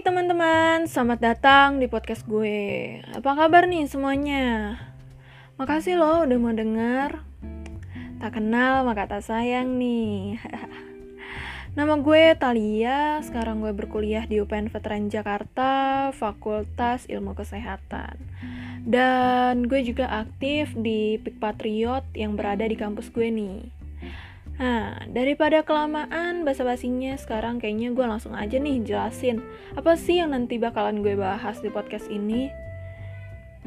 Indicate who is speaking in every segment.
Speaker 1: Teman-teman, selamat datang di podcast gue. Apa kabar nih semuanya? Makasih loh udah mau denger. Tak kenal maka tak sayang nih. Nama gue Talia, sekarang gue berkuliah di UPN Veteran Jakarta, Fakultas Ilmu Kesehatan. Dan gue juga aktif di Pik Patriot yang berada di kampus gue nih. Nah, daripada kelamaan basa-basinya, sekarang kayaknya gue langsung aja nih jelasin apa sih yang nanti bakalan gue bahas di podcast ini.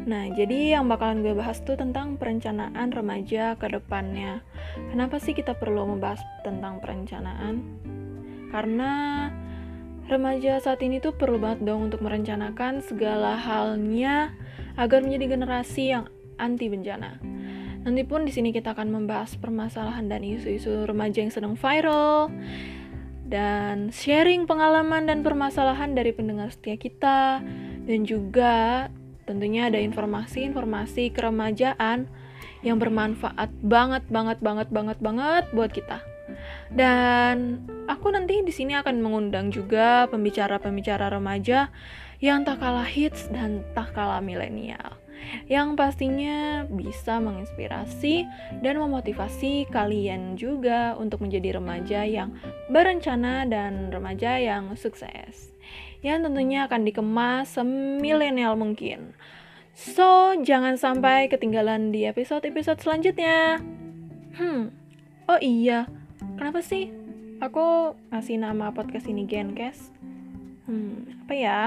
Speaker 1: Nah, jadi yang bakalan gue bahas tuh tentang perencanaan remaja ke depannya. Kenapa sih kita perlu membahas tentang perencanaan? Karena remaja saat ini tuh perlu banget dong untuk merencanakan segala halnya agar menjadi generasi yang anti bencana. Nanti pun di sini kita akan membahas permasalahan dan isu-isu remaja yang sedang viral dan sharing pengalaman dan permasalahan dari pendengar setia kita dan juga tentunya ada informasi-informasi keremajaan yang bermanfaat banget banget banget banget banget buat kita. Dan aku nanti di sini akan mengundang juga pembicara-pembicara remaja yang tak kalah hits dan tak kalah milenial yang pastinya bisa menginspirasi dan memotivasi kalian juga untuk menjadi remaja yang berencana dan remaja yang sukses. Yang tentunya akan dikemas semilenial mungkin. So, jangan sampai ketinggalan di episode-episode selanjutnya. Hmm, oh iya, kenapa sih aku ngasih nama podcast ini Gencast? Hmm, apa ya?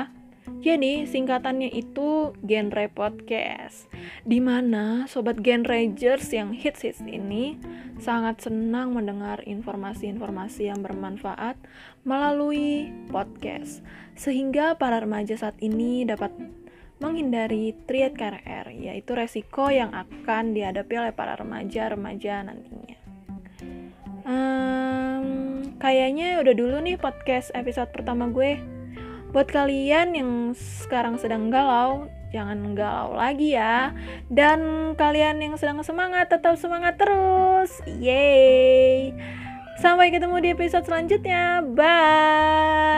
Speaker 1: Jadi singkatannya itu genre podcast Di mana sobat genrejers yang hits-hits ini Sangat senang mendengar informasi-informasi yang bermanfaat melalui podcast Sehingga para remaja saat ini dapat menghindari triad KRR Yaitu resiko yang akan dihadapi oleh para remaja-remaja nantinya. Um, Kayaknya udah dulu nih podcast episode pertama gue Buat kalian yang sekarang sedang galau, jangan galau lagi ya. Dan kalian yang sedang semangat, tetap semangat terus. Yeay. Sampai ketemu di episode selanjutnya. Bye.